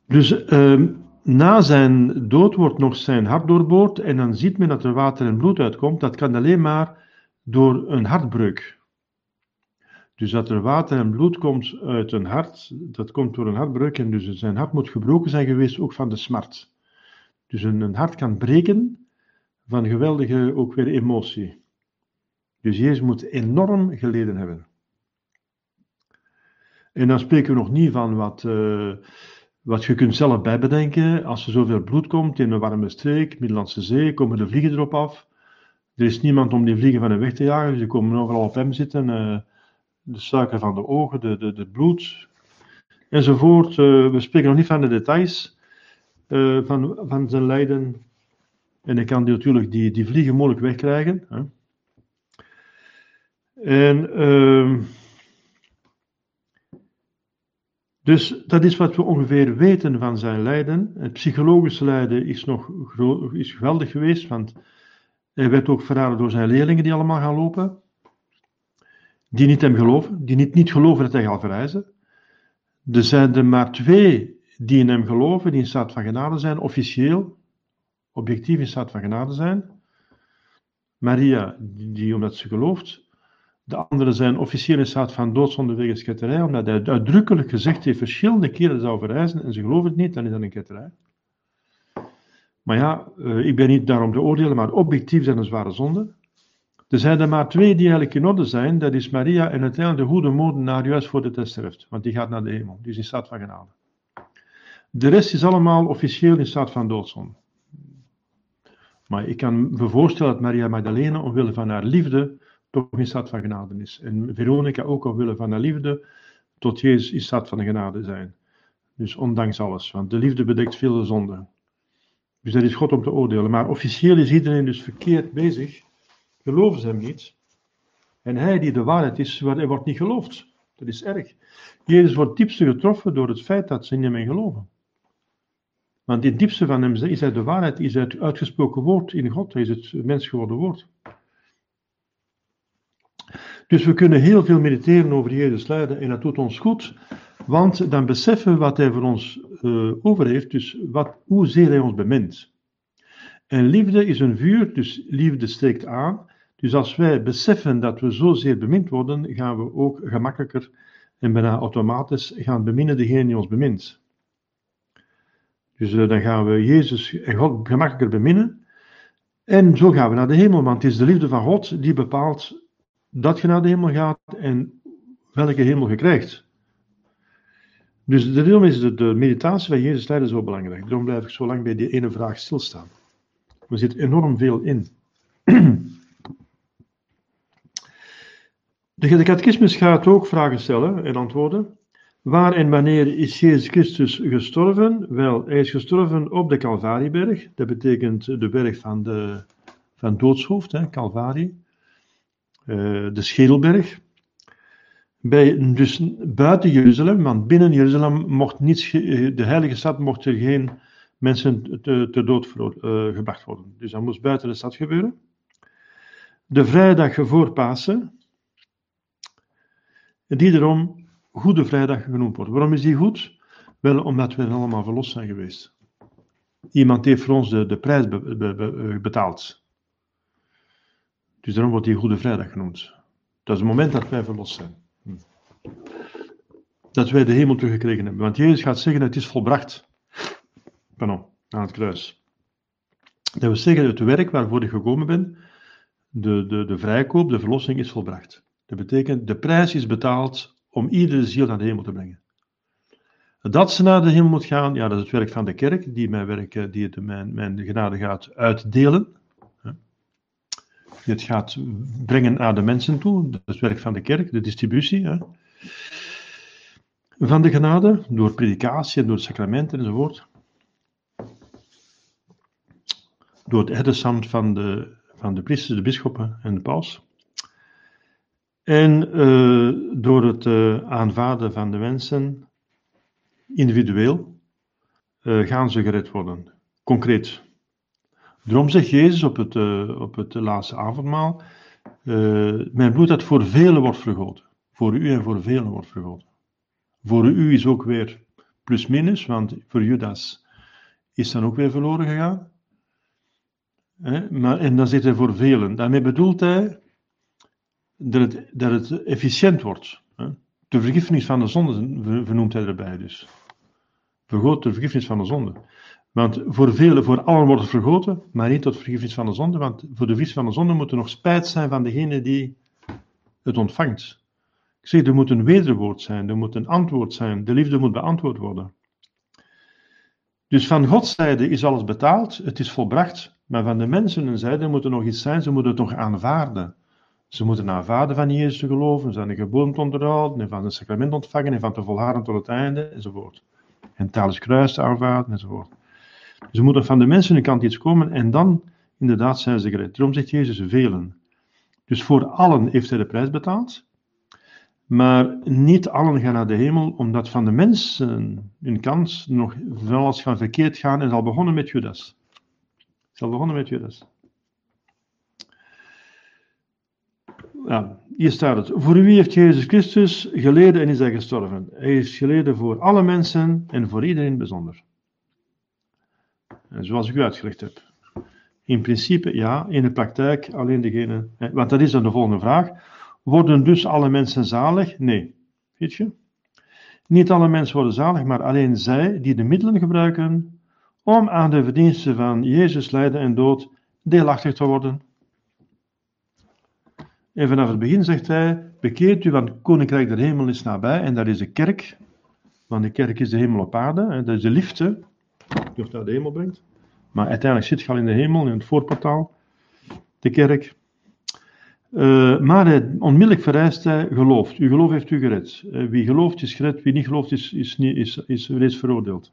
Dus uh, na zijn dood wordt nog zijn hart doorboord en dan ziet men dat er water en bloed uitkomt. Dat kan alleen maar door een hartbreuk. Dus dat er water en bloed komt uit een hart, dat komt door een hartbreuk en dus zijn hart moet gebroken zijn geweest, ook van de smart. Dus een, hart kan breken van geweldige ook weer emotie. Dus Jezus moet enorm geleden hebben. En dan spreken we nog niet van wat, uh, wat je kunt zelf bijbedenken. Als er zoveel bloed komt in een warme streek, Middellandse Zee, komen de vliegen erop af. Er is niemand om die vliegen van hem weg te jagen, dus die komen overal op hem zitten. Uh, de suiker van de ogen, de, de, de bloed, enzovoort. Uh, we spreken nog niet van de details. Eh, van, van zijn lijden. En hij kan die, natuurlijk die, die vliegen moeilijk wegkrijgen. Hè. En uh, dus dat is wat we ongeveer weten van zijn lijden. Het psychologische lijden is nog is geweldig geweest, want hij werd ook verraden door zijn leerlingen die allemaal gaan lopen. Die niet hem geloven, die niet, niet geloven dat hij gaat verrijzen. Er zijn er maar twee die in hem geloven, die in staat van genade zijn, officieel, objectief in staat van genade zijn. Maria, die, omdat ze gelooft. De anderen zijn officieel in staat van doodzonde wegens ketterij, omdat hij uitdrukkelijk gezegd heeft verschillende keren zou verrijzen en ze geloven het niet, dan is dat een ketterij. Maar ja, eh, ik ben niet daarom te oordelen, maar objectief zijn een zware zonde. Er zijn er maar twee die eigenlijk in orde zijn, dat is Maria en uiteindelijk de goede moordenaar juist voor de test sterft, want die gaat naar de hemel, die is in staat van genade. De rest is allemaal officieel in staat van doodzonde. Maar ik kan me voorstellen dat Maria Magdalena, omwille van haar liefde, toch in staat van genade is. En Veronica ook omwille van haar liefde, tot Jezus in staat van genade zijn. Dus ondanks alles, want de liefde bedekt veel zonde. Dus dat is God om te oordelen. Maar officieel is iedereen dus verkeerd bezig. Geloven ze hem niet. En hij die de waarheid is, wordt niet geloofd. Dat is erg. Jezus wordt diepste getroffen door het feit dat ze in hem geloven. Want het diepste van hem is hij de waarheid, is het uitgesproken woord in God, is het mens geworden woord. Dus we kunnen heel veel mediteren over Jezus lijden en dat doet ons goed, want dan beseffen we wat hij voor ons uh, over heeft, dus wat, hoezeer hij ons bemint. En liefde is een vuur, dus liefde steekt aan. Dus als wij beseffen dat we zozeer bemind worden, gaan we ook gemakkelijker en bijna automatisch gaan beminnen degene die ons bemint. Dus uh, dan gaan we Jezus en God gemakkelijker beminnen. En zo gaan we naar de hemel, want het is de liefde van God die bepaalt dat je naar de hemel gaat en welke hemel je krijgt. Dus daarom is de, de meditatie van Jezus lijden zo belangrijk. Daarom blijf ik zo lang bij die ene vraag stilstaan. Er zit enorm veel in. De, de catechismus gaat ook vragen stellen en antwoorden. Waar en wanneer is Jezus Christus gestorven? Wel, hij is gestorven op de Calvarieberg. Dat betekent de berg van, de, van doodshoofd, hè, Calvarie. Uh, de Schedelberg. Bij, dus buiten Jeruzalem, want binnen Jeruzalem mocht niets, de heilige stad mocht er geen mensen te, te dood uh, gebracht worden. Dus dat moest buiten de stad gebeuren. De vrijdag voor Pasen, die erom Goede Vrijdag genoemd wordt. Waarom is die goed? Wel, omdat we allemaal verlost zijn geweest. Iemand heeft voor ons de, de prijs be, betaald. Dus daarom wordt die Goede Vrijdag genoemd. Dat is het moment dat wij verlost zijn. Hm. Dat wij de hemel teruggekregen hebben. Want Jezus gaat zeggen: Het is volbracht. Pardon, aan het kruis. Dat wil zeggen: Het werk waarvoor ik gekomen ben, de, de, de vrijkoop, de verlossing is volbracht. Dat betekent: de prijs is betaald om iedere ziel naar de hemel te brengen. Dat ze naar de hemel moet gaan, ja, dat is het werk van de kerk, die mijn, werk, die het, mijn, mijn genade gaat uitdelen. Het gaat brengen naar de mensen toe, dat is het werk van de kerk, de distributie. Hè. Van de genade, door predikatie en door sacramenten enzovoort. Door het herdersambt van de, van de priesters, de bisschoppen en de paus. En uh, door het uh, aanvaarden van de mensen, individueel, uh, gaan ze gered worden. Concreet. Daarom zegt Jezus op het, op het laatste avondmaal: Mijn bloed dat voor velen wordt vergoten. Voor u en voor velen wordt vergoten. Voor u is ook weer plus minus, want voor Judas is dan ook weer verloren gegaan. Maar, en dan zit hij voor velen. Daarmee bedoelt hij dat het, dat het efficiënt wordt. De vergiffenis van de zonde vernoemt hij erbij dus. Vergoot de vergiffenis van de zonde. Want voor velen, voor allen wordt het vergoten, maar niet tot vergiffenis van de zonde, want voor de vergiffenis van de zonde moet er nog spijt zijn van degene die het ontvangt. Ik zeg, er moet een wederwoord zijn, er moet een antwoord zijn, de liefde moet beantwoord worden. Dus van Gods zijde is alles betaald, het is volbracht, maar van de mensen zijde moet er nog iets zijn, ze moeten het nog aanvaarden. Ze moeten aanvaarden van Jezus te geloven, zijn de onderhouden, en van het sacrament ontvangen, en van te volharden tot het einde, enzovoort. En talens kruis te aanvaarden, enzovoort. Ze moeten van de mensen kant iets komen, en dan, inderdaad, zijn ze gered. Daarom zegt Jezus velen. Dus voor allen heeft hij de prijs betaald, maar niet allen gaan naar de hemel, omdat van de mensen hun kant nog van alles gaan verkeerd gaan, en zal begonnen met Judas. Zal begonnen met Judas. ja, hier staat het. Voor wie heeft Jezus Christus geleden en is hij gestorven? Hij is geleden voor alle mensen en voor iedereen bijzonder. Zoals ik u uitgelegd heb. In principe ja, in de praktijk alleen degene. Want dat is dan de volgende vraag. Worden dus alle mensen zalig? Nee. Weet je? Niet alle mensen worden zalig, maar alleen zij die de middelen gebruiken om aan de verdiensten van Jezus lijden en dood deelachtig te worden. En vanaf het begin zegt hij: Bekeert u, want het koninkrijk der hemel is nabij. En dat is de kerk. Want de kerk is de hemel op aarde. Dat is de liefde ons naar de hemel brengt. Maar uiteindelijk zit je al in de hemel, in het voorportaal. De kerk. Uh, maar hij, onmiddellijk vereist hij gelooft. Uw geloof heeft u gered. Uh, wie gelooft is gered, wie niet gelooft is, is, niet, is, is reeds veroordeeld.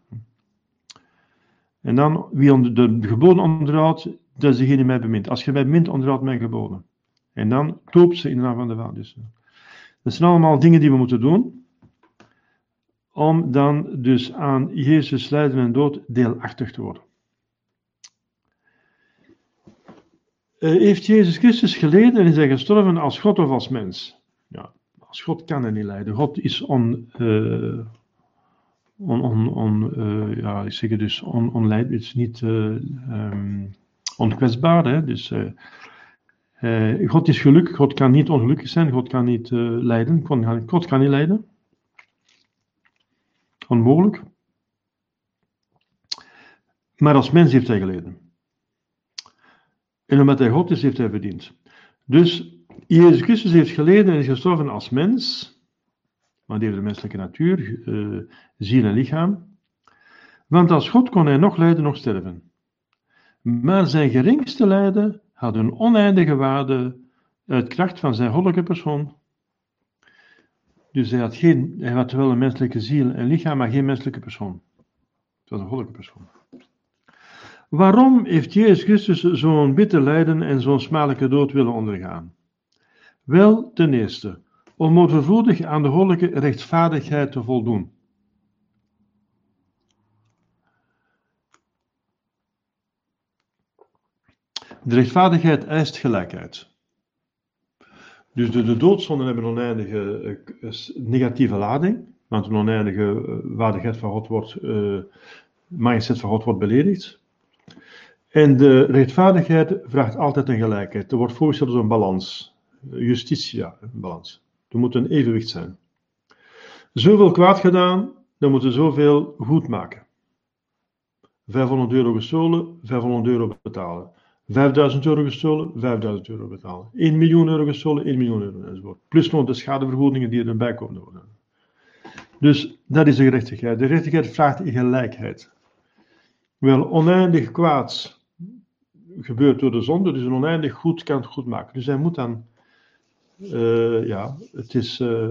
En dan, wie de, de geboden onderhoudt, dat is degene die mij bemint. Als je mij bemint, onderhoudt mijn geboden. En dan toop ze in de naam van de Vader. Dus, dat zijn allemaal dingen die we moeten doen. Om dan dus aan Jezus lijden en dood deelachtig te worden. Uh, heeft Jezus Christus geleden en is hij gestorven als God of als mens? Ja, als God kan hij niet lijden. God is on, uh, on, on, uh, ja, ik zeg het dus on, is niet um, onkwetsbaar. Hè? Dus God is gelukkig, God kan niet ongelukkig zijn, God kan niet lijden, God kan, God kan niet lijden. Onmogelijk. Maar als mens heeft hij geleden. En omdat hij God is, heeft hij verdiend. Dus Jezus Christus heeft geleden en is gestorven als mens, want hij heeft de menselijke natuur, uh, ziel en lichaam. Want als God kon hij nog lijden, nog sterven. Maar zijn geringste lijden had een oneindige waarde uit kracht van zijn goddelijke persoon. Dus hij had, geen, hij had wel een menselijke ziel en lichaam, maar geen menselijke persoon. Het was een goddelijke persoon. Waarom heeft Jezus Christus zo'n bitter lijden en zo'n smadelijke dood willen ondergaan? Wel, ten eerste, om overvloedig aan de goddelijke rechtvaardigheid te voldoen. De rechtvaardigheid eist gelijkheid. Dus de, de doodzonden hebben een oneindige uh, negatieve lading, want een oneindige uh, waardigheid van God wordt, uh, majesteit van God wordt beledigd. En de rechtvaardigheid vraagt altijd een gelijkheid. Er wordt voorgesteld als een balans. Justitia, een balans. Er moet een evenwicht zijn. Zoveel kwaad gedaan, dan moeten we zoveel goed maken. 500 euro gestolen, 500 euro betalen. 5000 euro gestolen, 5000 euro betalen. 1 miljoen euro gestolen, 1 miljoen euro enzovoort. Plus nog de schadevergoedingen die erbij komen worden. Dus dat is de gerechtigheid. De gerechtigheid vraagt gelijkheid. Wel, oneindig kwaad gebeurt door de zonde, dus een oneindig goed kan het goed maken. Dus hij moet dan, uh, ja, het is uh,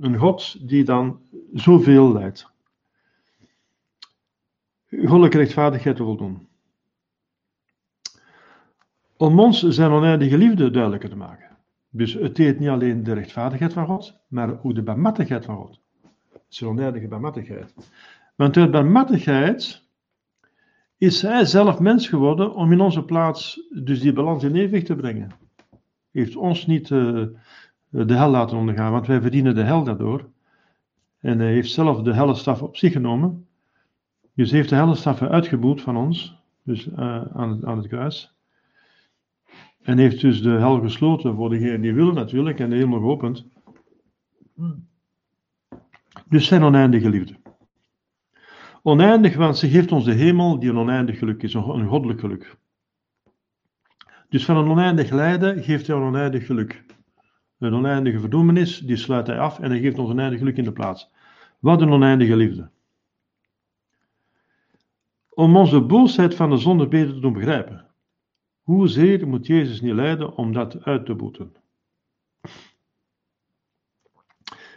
een God die dan zoveel leidt. Goddelijke rechtvaardigheid te voldoen. Om ons zijn oneindige liefde duidelijker te maken. Dus het deed niet alleen de rechtvaardigheid van God, maar ook de barmhartigheid van God. Zijn oneindige barmhartigheid. Want uit barmhartigheid is hij zelf mens geworden om in onze plaats dus die balans in evenwicht te brengen. Heeft ons niet uh, de hel laten ondergaan, want wij verdienen de hel daardoor. En hij heeft zelf de hellenstaf op zich genomen. Dus heeft de hellenstaffen uitgeboet van ons, dus uh, aan, aan het kruis. En heeft dus de hel gesloten voor degenen die willen natuurlijk en de hemel geopend. Dus zijn oneindige liefde. Oneindig, want ze geeft ons de hemel die een oneindig geluk is, een goddelijk geluk. Dus van een oneindig lijden geeft hij een oneindig geluk. Een oneindige verdoemenis, die sluit hij af en hij geeft ons een oneindig geluk in de plaats. Wat een oneindige liefde. Om onze boosheid van de zonde beter te doen begrijpen. Hoezeer moet Jezus niet lijden om dat uit te boeten?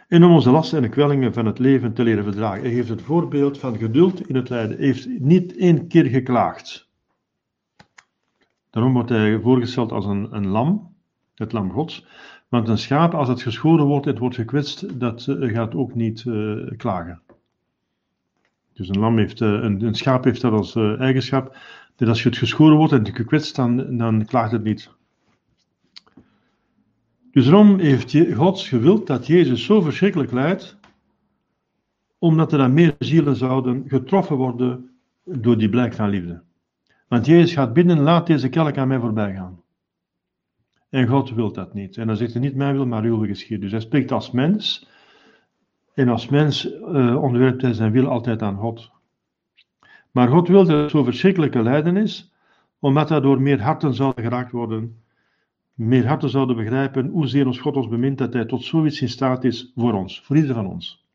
En om onze lasten en kwellingen van het leven te leren verdragen. Hij geeft het voorbeeld van geduld in het lijden. Hij heeft niet één keer geklaagd. Daarom wordt hij voorgesteld als een, een lam, het lam gods. Want een schaap, als het geschoren wordt en het wordt gekwetst, dat uh, gaat ook niet uh, klagen. Dus een, lam heeft, uh, een, een, schaap heeft dat als eigenschap dat als je het geschoren wordt en gekwetst, dan, dan klaagt het niet. Dus daarom heeft God gewild dat Jezus zo verschrikkelijk lijdt, omdat er dan meer zielen zouden getroffen worden door die blijk van liefde. Want Jezus gaat binnen, laat deze kelk aan mij voorbij gaan. En God wil dat niet. En dan zegt hij niet mijn wil, maar uw wil geschieden. Dus hij spreekt als mens. En als mens uh, onderwerpt hij zijn wil altijd aan God. Maar God wil dat het zo verschrikkelijke lijden is, omdat daardoor meer harten zouden geraakt worden. Meer harten zouden begrijpen hoezeer ons God ons bemint dat hij tot zoiets in staat is voor ons, voor ieder van ons.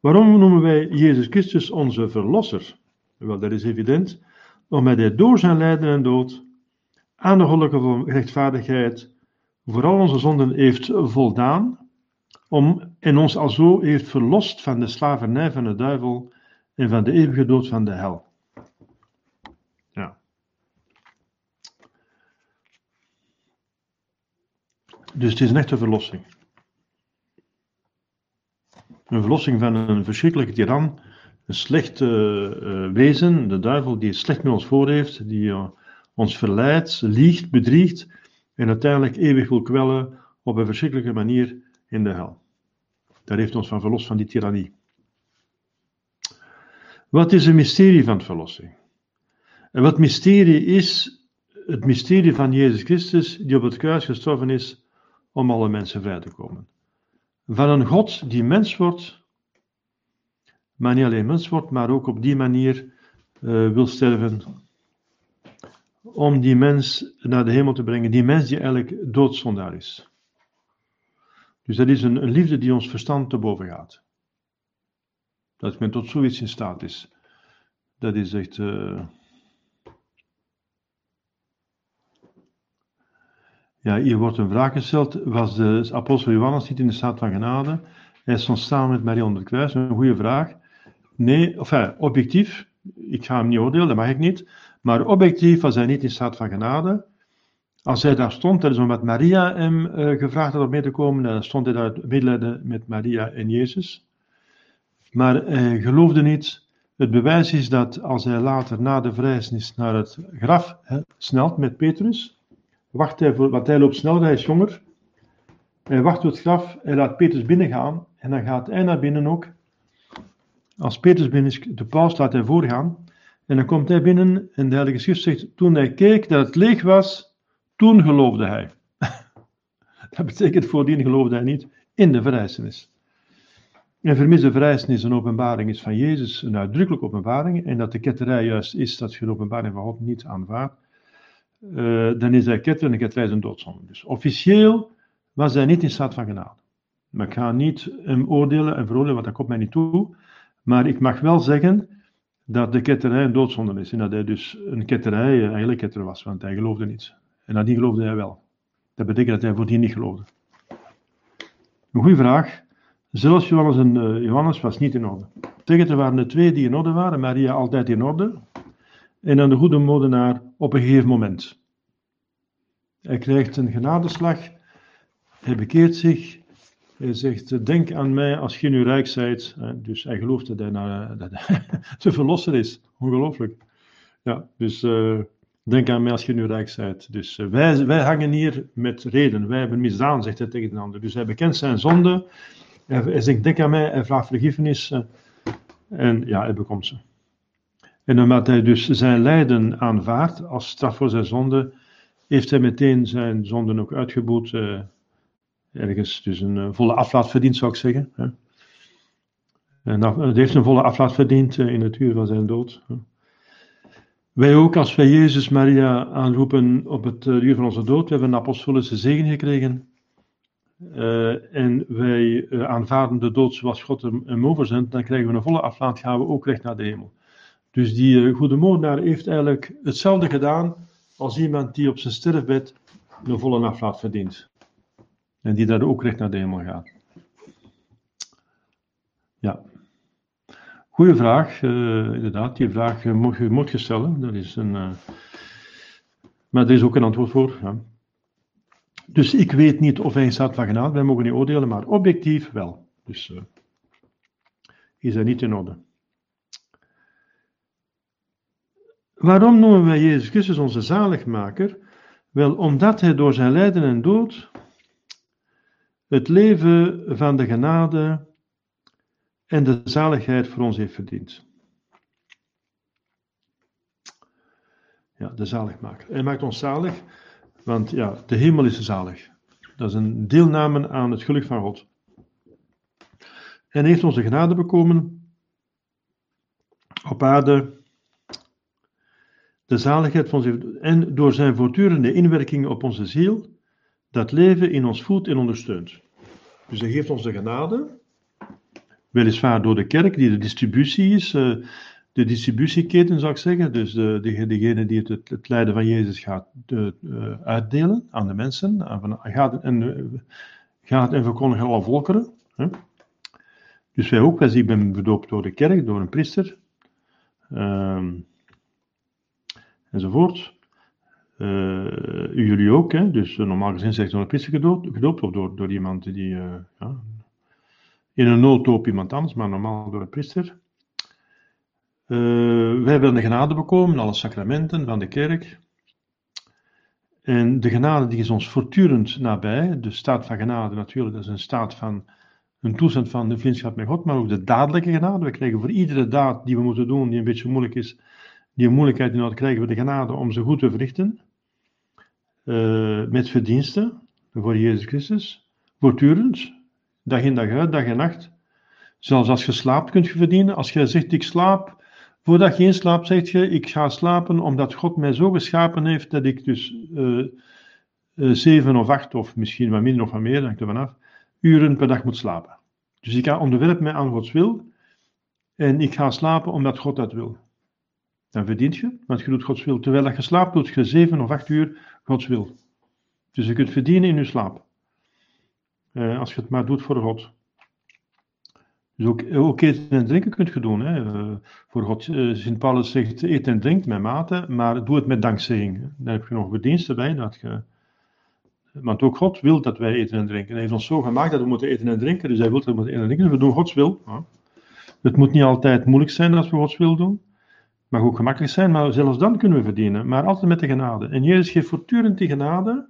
Waarom noemen wij Jezus Christus onze verlosser? Wel, dat is evident, omdat hij door zijn lijden en dood aan de goddelijke rechtvaardigheid vooral onze zonden heeft voldaan om, en ons alzo heeft verlost van de slavernij van de duivel en van de eeuwige dood van de hel. Ja. Dus het is een echte verlossing. Een verlossing van een verschrikkelijke tiran, een slecht uh, wezen, de duivel die het slecht met ons voor heeft, die uh, ons verleidt, liegt, bedriegt en uiteindelijk eeuwig wil kwellen op een verschrikkelijke manier in de hel. Daar heeft ons van verlost van die tirannie. Wat is het mysterie van verlossing? En wat mysterie is, het mysterie van Jezus Christus die op het kruis gestorven is om alle mensen vrij te komen. Van een God die mens wordt, maar niet alleen mens wordt, maar ook op die manier uh, wil sterven om die mens naar de hemel te brengen, die mens die eigenlijk doodzondaar is. Dus dat is een, een, liefde die ons verstand te boven gaat. Dat men tot zoiets in staat is. Dat is echt. Uh... Ja, hier wordt een vraag gesteld. Was de apostel Johannes niet in de staat van genade? Hij stond samen met Marie onder het kruis. Een goede vraag. Nee, enfin, objectief. Ik ga hem niet oordelen, dat mag ik niet. Maar objectief was hij niet in staat van genade. Als hij daar stond, dat is omdat Maria hem uh, gevraagd had om mee te komen, dan stond hij daar medelijden met Maria en Jezus. Maar hij geloofde niet. Het bewijs is dat als hij later na de verrijzenis naar het graf snelt met Petrus, wacht hij voor, want hij loopt sneller, hij is jonger. Hij wacht op het graf, hij laat Petrus binnengaan en dan gaat hij naar binnen ook. Als Petrus binnen is, de paus laat hij voorgaan. En dan komt hij binnen en de Heilige Schrift zegt, toen hij keek dat het leeg was, toen geloofde hij. dat betekent voordien geloofde hij niet in de verrijzenis. En vermisse verrijzenis een openbaring is van Jezus, een uitdrukkelijke openbaring, en dat de ketterij juist is dat je de openbaring van God niet aanvaardt, uh, dan is hij ketter en de ketterij is een doodzonde. Dus officieel was hij niet in staat van genade. Maar ik ga niet hem oordelen en veroordelen, want dat komt mij niet toe. Maar ik mag wel zeggen dat de ketterij een doodzonde is. En dat hij dus een ketterij eigenlijk ketter was, want hij geloofde niet. En dat die geloofde hij wel. Dat betekent dat hij voordien niet geloofde. Een goede vraag. Zelfs Johannes en uh, Johannes was niet in orde. Tegen er waren de twee die in orde waren, Maria altijd in orde. En dan de goede modenaar op een gegeven moment. Hij krijgt een genadeslag, hij bekeert zich, hij zegt, denk aan mij als je nu rijk zijt. Dus hij gelooft dat hij, nou, dat verlosser is. Ongelooflijk. Ja, dus denk aan mij als je nu rijk zijt. Dus wij, wij hangen hier met reden. Wij hebben misdaan, zegt hij tegen de ander. Dus hij bekent zijn zonde. Hij, zegt, denk aan mij. Hij vraagt vergiffenis. Uh, en ja, hij bekomt ze. En omdat hij dus zijn lijden aanvaardt als straf voor zijn zonde, heeft hij meteen zijn zonden ook uitgeboet ergens dus een eh, volle aflaat verdiend, zou ik zeggen. Hè. En het heeft een volle aflaat verdiend eh, in het uur van zijn dood. Wij ook, als wij Jezus Maria aanroepen op het eh, uur van onze dood, we hebben een apostolische zegen gekregen. Uh, en wij uh, aanvaarden de dood zoals God hem, hem overzendt, dan krijgen we een volle aflaat, gaan we ook recht naar de hemel. Dus die uh, goede moordenaar heeft eigenlijk hetzelfde gedaan als iemand die op zijn sterfbed een volle aflaat verdient. En die daar ook recht naar de hemel gaat. Ja. Goeie vraag, inderdaad. Die vraag moet, je, moet stellen. Dat is een, maar er is ook een antwoord voor. Ja. Dus ik weet niet of hij in staat van genade, wij mogen niet oordelen, maar objectief wel. Dus is hij niet in orde. Waarom noemen wij Jezus Christus onze zaligmaker? Wel, omdat hij door zijn lijden en dood het leven van de genade en de zaligheid voor ons heeft verdiend. Ja, de zaligmaker. Hij maakt ons zalig, want ja, de hemel is zalig. Dat is een deelname aan het geluk van God. En heeft onze genade bekomen op aarde de zaligheid van zijn, en door zijn voortdurende inwerking op onze ziel, dat leven in ons voedt en ondersteunt. Dus hij geeft ons de genade, weliswaar door de kerk, die de distributie is, eh, de distributieketen zou ik zeggen, dus de, de, degene die het, het lijden van Jezus gaat de, uh, uitdelen aan de mensen, aan, gaat, en, gaat en verkondigen alle volkeren. Hè? Dus wij ook, wij, ik ben bedoopt door de kerk, door een priester. Ehm, enzovoort. Uh, jullie ook, hè? dus uh, normaal gezien zegt door een priester gedoopt, of door, door iemand die ja, in een noodtoop iemand anders, maar normaal door een priester. Wij hebben de genade bekomen, alle sacramenten van de kerk. En de genade die is ons voortdurend nabij. De staat van genade natuurlijk, dat is een staat van een toestand van de vriendschap met God, maar ook de dadelijke genade. We krijgen voor iedere daad die we moeten doen, die een beetje moeilijk is, die moeilijkheid in krijgen we de genade om ze goed te verrichten. Uh, met verdiensten voor Jezus Christus. Voortdurend. Dag in dag uit, dag en nacht. Zelfs als je slaapt kunt je verdienen. Als je zegt ik slaap, voordat je inslaapt zeg je ik ga slapen omdat God mij zo geschapen heeft dat ik dus uh, uh, zeven of acht of misschien wat minder of wat meer, hangt er vanaf, uren per dag moet slapen. Dus ik ga onderwerp mij aan Gods wil en ik ga slapen omdat God dat wil. Dan verdient je, want je doet Gods wil. Terwijl je slaapt, doet je zeven of acht uur Gods wil. Dus je kunt verdienen in je slaap. Uh, als je het maar doet voor God. Dus ook, eten en drinken kunt je doen. Hè. Uh, voor God, uh, Sint Paulus zegt, eet en drink met mate, maar doe het met dankzegging. Dan heb je nog verdiensten bij. Dat je, want ook God wil dat wij eten en drinken. Hij heeft ons zo gemaakt dat we moeten eten en drinken. Dus hij wil dat we moeten eten en drinken. Dus we doen Gods wil. Het moet niet altijd moeilijk zijn als we Gods wil doen mag ook gemakkelijk zijn, maar zelfs dan kunnen we verdienen. Maar altijd met de genade. En Jezus geeft voortdurend die genade.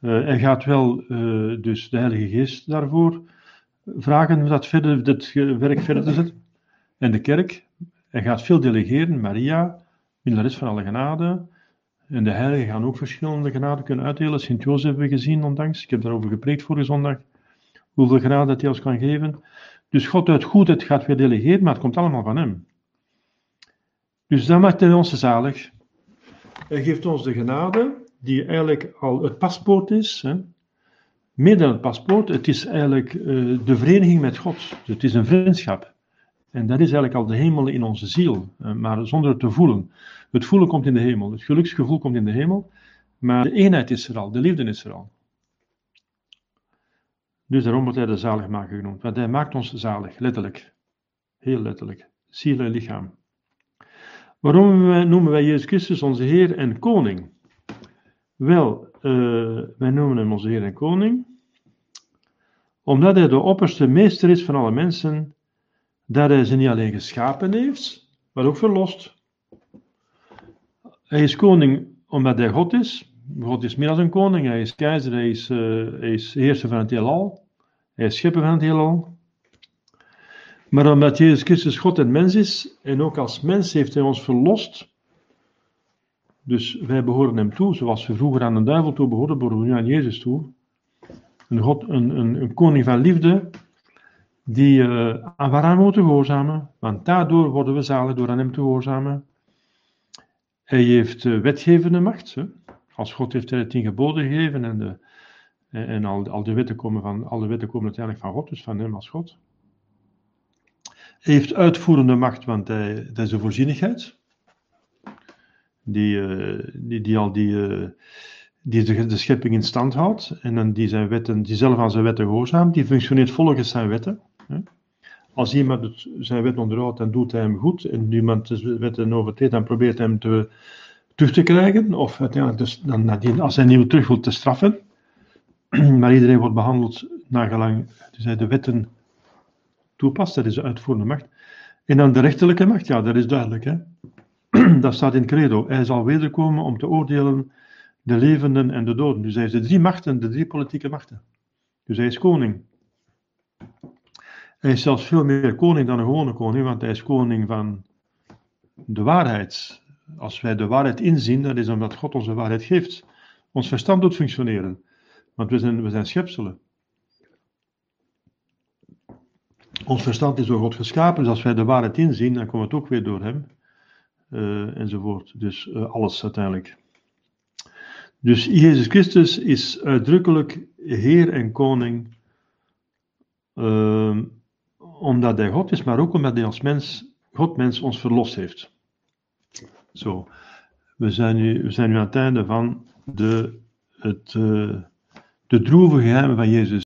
Uh, hij gaat wel dus de Heilige Geest daarvoor vragen om dat, verder, dat werk verder te zetten. En de kerk. Hij gaat veel delegeren. Maria, middelares van alle genade. En de heiligen gaan ook verschillende genade kunnen uitdelen. Sint-Jozef hebben we gezien ondanks. Ik heb daarover gepreekt vorige zondag. Hoeveel genade hij ons kan geven. Dus God uit goedheid gaat weer delegeren, maar het komt allemaal van hem. Dus dat maakt hij ons zalig. Hij geeft ons de genade, die eigenlijk al het paspoort is. Hè. Meer het paspoort, het is eigenlijk uh, de vereniging met God. Dus het is een vriendschap. En dat is eigenlijk al de hemel in onze ziel, uh, maar zonder het te voelen. Het voelen komt in de hemel, het geluksgevoel komt in de hemel, maar de eenheid is er al, de liefde is er al. Dus daarom wordt hij de zaligmaker genoemd, want hij maakt ons zalig, letterlijk. Heel letterlijk. Ziel en lichaam. Waarom noemen wij Jezus Christus onze Heer en Koning? Wel, uh, wij noemen hem onze Heer en Koning, omdat hij de opperste meester is van alle mensen, dat hij ze niet alleen geschapen heeft, maar ook verlost. Hij is koning omdat hij God is. God is meer dan een koning, hij is keizer, hij is, uh, hij is heerser van het heelal, hij is schepper van het heelal. Maar omdat Jezus Christus God en mens is, en ook als mens heeft hij ons verlost, dus wij behoren hem toe, zoals we vroeger aan de duivel toe behoorden, behoren we nu aan Jezus toe. Een, God, een, een, een koning van liefde, die, uh, waaraan we moeten gehoorzamen, want daardoor worden we zalig door aan hem te gehoorzamen. Hij heeft uh, wetgevende macht. Hè. Als God heeft hij de tien geboden gegeven en, de, en al, al, de wetten komen van, al wetten komen uiteindelijk van God, dus van hem als God heeft uitvoerende macht, want hij, dat is de voorzienigheid. Die, uh, die, die al die, uh, die de, schepping in stand houdt. En dan die, zijn wetten, die zelf aan zijn wetten gehoorzaamt. Die functioneert volgens zijn wetten. Hè. Als iemand het, zijn wet onderhoudt, dan doet hij hem goed. En iemand de wetten overtreedt, dan probeert hij hem te, terug te krijgen. Of uiteindelijk dus, dan, als hij nieuw terug wil te straffen. maar iedereen wordt behandeld naar dus de wetten toepast, dat is de uitvoerende macht. En dan de rechterlijke macht, ja, dat is duidelijk. Hè? dat staat in Credo. Hij zal wederkomen om te oordelen de levenden en de doden. Dus hij is de drie machten, de drie politieke machten. Dus hij is koning. Hij is zelfs veel meer koning dan een gewone koning, want hij is koning van de waarheid. Als wij de waarheid inzien, dat is omdat God onze waarheid geeft. Ons verstand doet functioneren. Want we zijn, we zijn schepselen. Ons verstand is door God geschapen, dus als wij de waarheid inzien, dan komt het ook weer door Hem. Uh, enzovoort. Dus uh, alles uiteindelijk. Dus Jezus Christus is uitdrukkelijk Heer en Koning, uh, omdat Hij God is, maar ook omdat Hij als mens, God mens, ons verlost heeft. Zo, we zijn nu, we zijn nu aan het einde van de, het, uh, de droeve geheimen van Jezus.